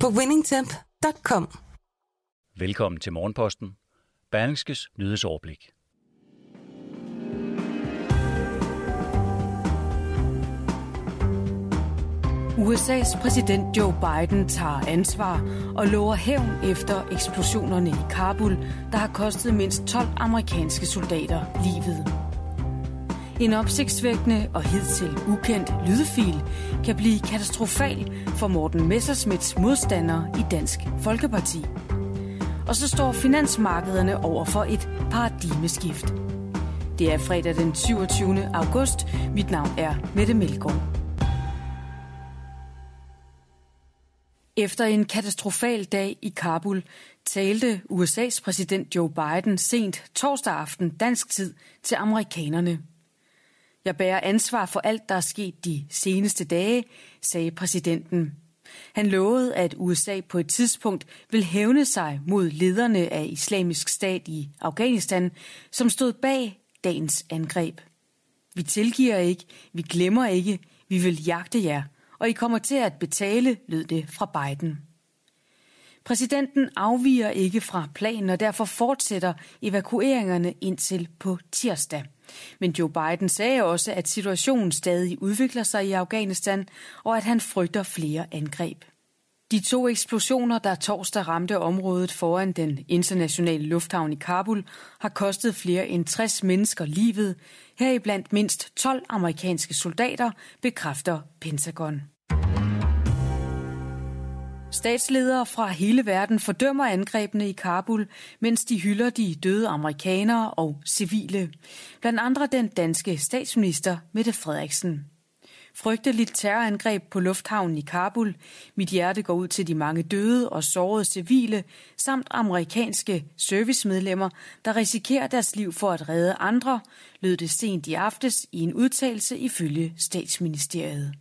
på winningtemp.com. Velkommen til Morgenposten. Berlingskes nyhedsoverblik. USA's præsident Joe Biden tager ansvar og lover hævn efter eksplosionerne i Kabul, der har kostet mindst 12 amerikanske soldater livet. En opsigtsvækkende og hidtil ukendt lydfil kan blive katastrofal for Morten Messersmiths modstandere i Dansk Folkeparti. Og så står finansmarkederne over for et paradigmeskift. Det er fredag den 27. august. Mit navn er Mette Melgaard. Efter en katastrofal dag i Kabul talte USA's præsident Joe Biden sent torsdag aften dansk tid til amerikanerne. Jeg bærer ansvar for alt, der er sket de seneste dage, sagde præsidenten. Han lovede, at USA på et tidspunkt vil hævne sig mod lederne af islamisk stat i Afghanistan, som stod bag dagens angreb. Vi tilgiver ikke, vi glemmer ikke, vi vil jagte jer, og I kommer til at betale, lød det fra Biden. Præsidenten afviger ikke fra planen, og derfor fortsætter evakueringerne indtil på tirsdag. Men Joe Biden sagde også, at situationen stadig udvikler sig i Afghanistan, og at han frygter flere angreb. De to eksplosioner, der torsdag ramte området foran den internationale lufthavn i Kabul, har kostet flere end 60 mennesker livet, heriblandt mindst 12 amerikanske soldater, bekræfter Pentagon. Statsledere fra hele verden fordømmer angrebene i Kabul, mens de hylder de døde amerikanere og civile. Blandt andre den danske statsminister Mette Frederiksen. Frygteligt terrorangreb på lufthavnen i Kabul. Mit hjerte går ud til de mange døde og sårede civile, samt amerikanske servicemedlemmer, der risikerer deres liv for at redde andre, lød det sent i aftes i en udtalelse ifølge statsministeriet.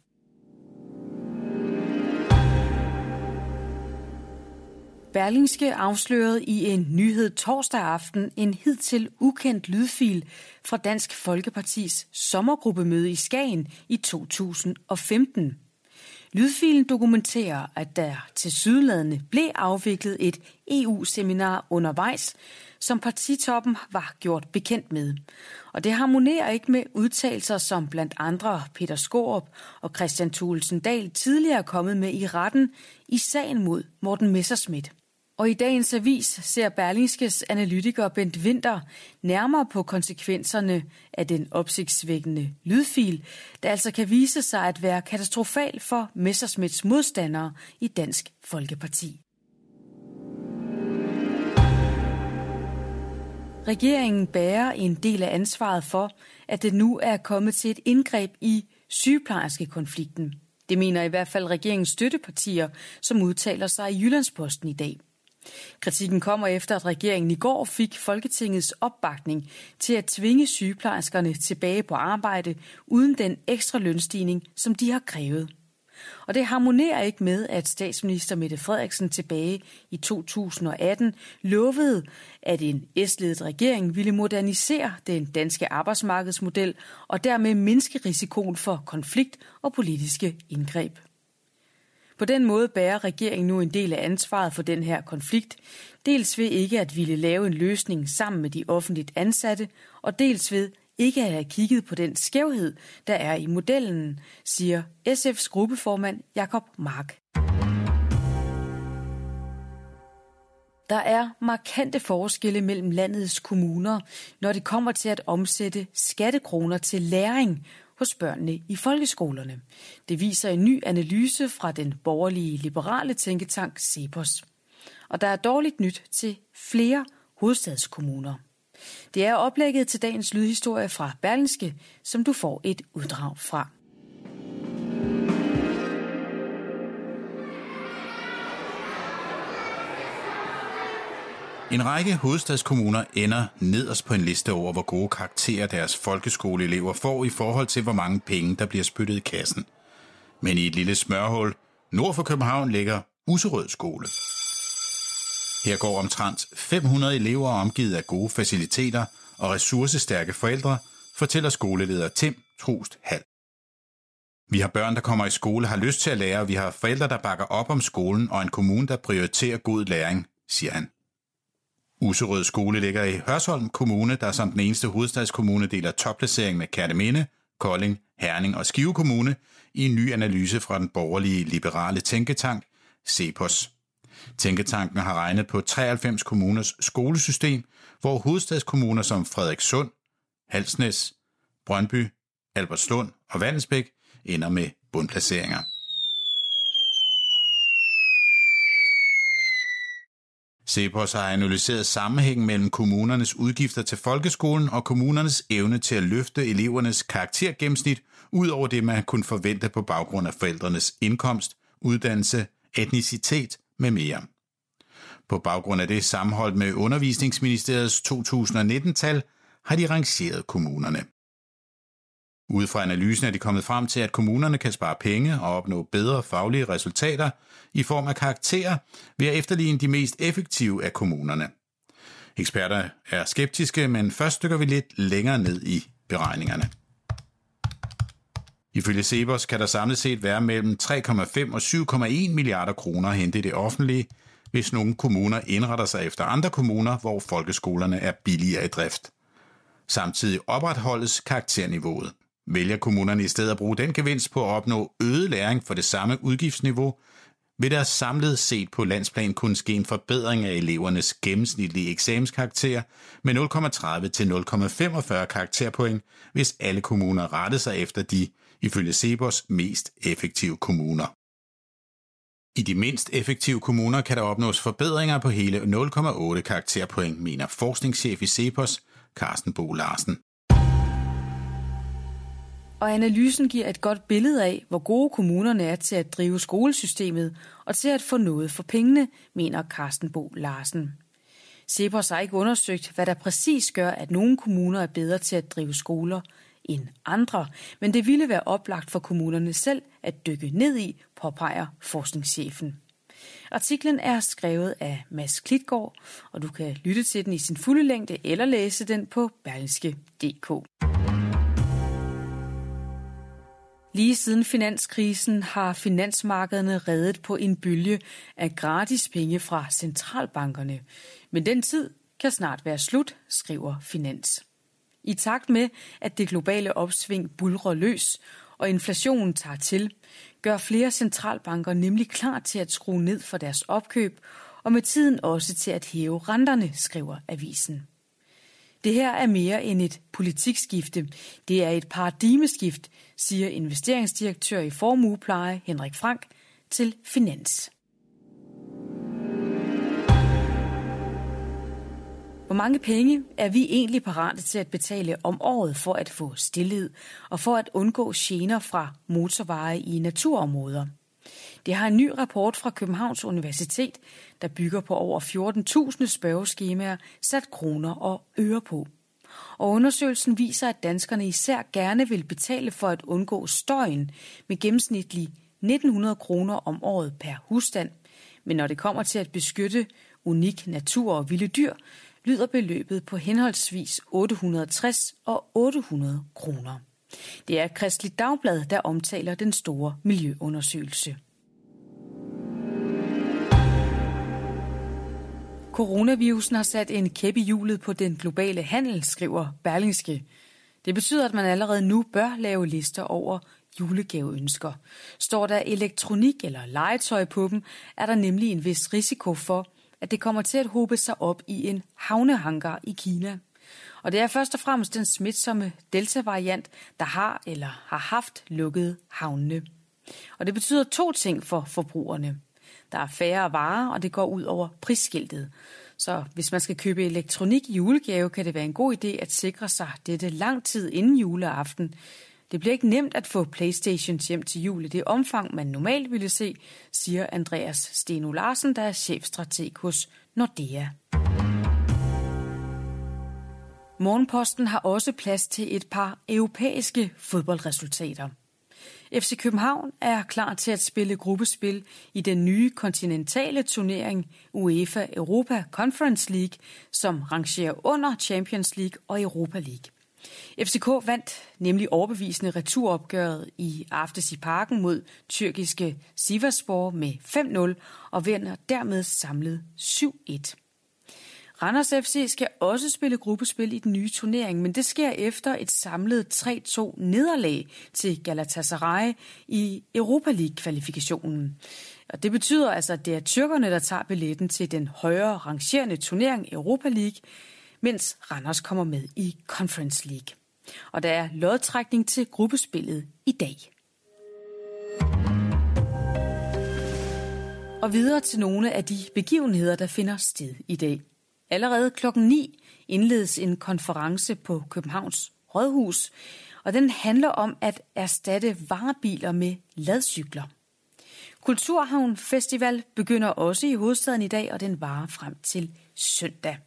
Berlingske afslørede i en nyhed torsdag aften en hidtil ukendt lydfil fra Dansk Folkepartis sommergruppemøde i Skagen i 2015. Lydfilen dokumenterer, at der til sydladende blev afviklet et EU-seminar undervejs, som partitoppen var gjort bekendt med. Og det harmonerer ikke med udtalelser, som blandt andre Peter Skorup og Christian Thulesen Dahl tidligere er kommet med i retten i sagen mod Morten Messerschmidt. Og i dagens avis ser Berlingskes analytiker Bent Winter nærmere på konsekvenserne af den opsigtsvækkende lydfil, der altså kan vise sig at være katastrofal for Messersmiths modstandere i Dansk Folkeparti. Regeringen bærer en del af ansvaret for, at det nu er kommet til et indgreb i sygeplejerskekonflikten. Det mener i hvert fald regeringens støttepartier, som udtaler sig i Jyllandsposten i dag. Kritikken kommer efter, at regeringen i går fik Folketingets opbakning til at tvinge sygeplejerskerne tilbage på arbejde uden den ekstra lønstigning, som de har krævet. Og det harmonerer ikke med, at statsminister Mette Frederiksen tilbage i 2018 lovede, at en S-ledet regering ville modernisere den danske arbejdsmarkedsmodel og dermed mindske risikoen for konflikt og politiske indgreb. På den måde bærer regeringen nu en del af ansvaret for den her konflikt, dels ved ikke at ville lave en løsning sammen med de offentligt ansatte, og dels ved ikke at have kigget på den skævhed, der er i modellen, siger SF's gruppeformand Jakob Mark. Der er markante forskelle mellem landets kommuner, når det kommer til at omsætte skattekroner til læring hos børnene i folkeskolerne. Det viser en ny analyse fra den borgerlige liberale tænketank Cepos. Og der er dårligt nyt til flere hovedstadskommuner. Det er oplægget til dagens lydhistorie fra Berlinske, som du får et uddrag fra. En række hovedstadskommuner ender nederst på en liste over, hvor gode karakterer deres folkeskoleelever får i forhold til, hvor mange penge, der bliver spyttet i kassen. Men i et lille smørhul nord for København ligger Userød skole. Her går omtrent 500 elever omgivet af gode faciliteter og ressourcestærke forældre, fortæller skoleleder Tim Trost Hal. Vi har børn, der kommer i skole, har lyst til at lære, og vi har forældre, der bakker op om skolen, og en kommune, der prioriterer god læring, siger han. Userød skole ligger i Hørsholm Kommune, der som den eneste hovedstadskommune deler topplacering med Kærteminde, Kolding, Herning og Skive Kommune i en ny analyse fra den borgerlige liberale tænketank, CEPOS. Tænketanken har regnet på 93 kommuners skolesystem, hvor hovedstadskommuner som Frederikssund, Halsnæs, Brøndby, Albertslund og Vandensbæk ender med bundplaceringer. Cepos har analyseret sammenhængen mellem kommunernes udgifter til folkeskolen og kommunernes evne til at løfte elevernes karaktergennemsnit ud over det, man kunne forvente på baggrund af forældrenes indkomst, uddannelse, etnicitet med mere. På baggrund af det sammenholdt med Undervisningsministeriets 2019-tal har de rangeret kommunerne. Ud fra analysen er de kommet frem til, at kommunerne kan spare penge og opnå bedre faglige resultater i form af karakterer ved at efterligne de mest effektive af kommunerne. Eksperter er skeptiske, men først dykker vi lidt længere ned i beregningerne. Ifølge Sebers kan der samlet set være mellem 3,5 og 7,1 milliarder kroner at hente i det offentlige, hvis nogle kommuner indretter sig efter andre kommuner, hvor folkeskolerne er billigere i drift. Samtidig opretholdes karakterniveauet. Vælger kommunerne i stedet at bruge den gevinst på at opnå øget læring for det samme udgiftsniveau, vil der samlet set på landsplan kunne ske en forbedring af elevernes gennemsnitlige eksamenskarakter med 0,30 til 0,45 karakterpoint, hvis alle kommuner rettede sig efter de, ifølge Sebos, mest effektive kommuner. I de mindst effektive kommuner kan der opnås forbedringer på hele 0,8 karakterpoint, mener forskningschef i Cepos, Carsten Bo Larsen og analysen giver et godt billede af, hvor gode kommunerne er til at drive skolesystemet og til at få noget for pengene, mener Carsten Bo Larsen. Cepos har ikke undersøgt, hvad der præcis gør, at nogle kommuner er bedre til at drive skoler end andre, men det ville være oplagt for kommunerne selv at dykke ned i, påpeger forskningschefen. Artiklen er skrevet af Mads Klitgaard, og du kan lytte til den i sin fulde længde eller læse den på berlingske.dk. Lige siden finanskrisen har finansmarkederne reddet på en bølge af gratis penge fra centralbankerne. Men den tid kan snart være slut, skriver Finans. I takt med, at det globale opsving bulrer løs og inflationen tager til, gør flere centralbanker nemlig klar til at skrue ned for deres opkøb og med tiden også til at hæve renterne, skriver avisen. Det her er mere end et politikskifte. Det er et paradigmeskift, siger investeringsdirektør i formuepleje Henrik Frank til Finans. Hvor mange penge er vi egentlig parate til at betale om året for at få stillhed og for at undgå gener fra motorveje i naturområder? Det har en ny rapport fra Københavns Universitet, der bygger på over 14.000 spørgeskemaer, sat kroner og øre på. Og undersøgelsen viser, at danskerne især gerne vil betale for at undgå støjen med gennemsnitlig 1900 kroner om året per husstand. Men når det kommer til at beskytte unik natur og vilde dyr, lyder beløbet på henholdsvis 860 og 800 kroner. Det er Kristelig Dagblad, der omtaler den store miljøundersøgelse. Coronavirusen har sat en kæp i hjulet på den globale handel, skriver Berlingske. Det betyder, at man allerede nu bør lave lister over julegaveønsker. Står der elektronik eller legetøj på dem, er der nemlig en vis risiko for, at det kommer til at håbe sig op i en havnehangar i Kina. Og det er først og fremmest den smitsomme Delta-variant, der har eller har haft lukket havnene. Og det betyder to ting for forbrugerne. Der er færre varer, og det går ud over prisskiltet. Så hvis man skal købe elektronik i julegave, kan det være en god idé at sikre sig dette lang tid inden juleaften. Det bliver ikke nemt at få Playstation hjem til jul i det omfang, man normalt ville se, siger Andreas Steno Larsen, der er chefstrateg hos Nordea. Morgenposten har også plads til et par europæiske fodboldresultater. FC København er klar til at spille gruppespil i den nye kontinentale turnering UEFA Europa Conference League, som rangerer under Champions League og Europa League. FCK vandt nemlig overbevisende returopgøret i aftes i parken mod tyrkiske Sivasspor med 5-0 og vinder dermed samlet 7-1. Randers FC skal også spille gruppespil i den nye turnering, men det sker efter et samlet 3-2 nederlag til Galatasaray i Europa League-kvalifikationen. Og det betyder altså, at det er tyrkerne, der tager billetten til den højere rangerende turnering Europa League, mens Randers kommer med i Conference League. Og der er lodtrækning til gruppespillet i dag. Og videre til nogle af de begivenheder, der finder sted i dag. Allerede klokken 9 indledes en konference på Københavns Rådhus, og den handler om at erstatte varebiler med ladcykler. Kulturhavn Festival begynder også i hovedstaden i dag, og den varer frem til søndag.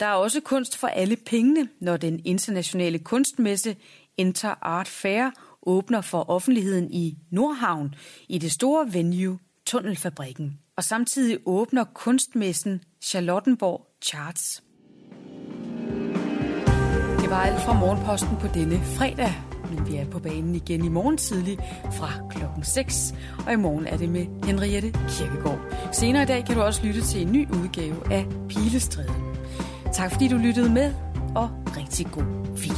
Der er også kunst for alle pengene, når den internationale kunstmesse Inter Art Fair åbner for offentligheden i Nordhavn i det store venue Tunnelfabrikken. Og samtidig åbner kunstmessen Charlottenborg Charts. Det var alt fra Morgenposten på denne fredag, men vi er på banen igen i morgen tidlig fra klokken 6, og i morgen er det med Henriette Kirkegaard. Senere i dag kan du også lytte til en ny udgave af Pilestræden. Tak fordi du lyttede med, og rigtig god weekend.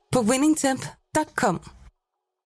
på winningtemp.com.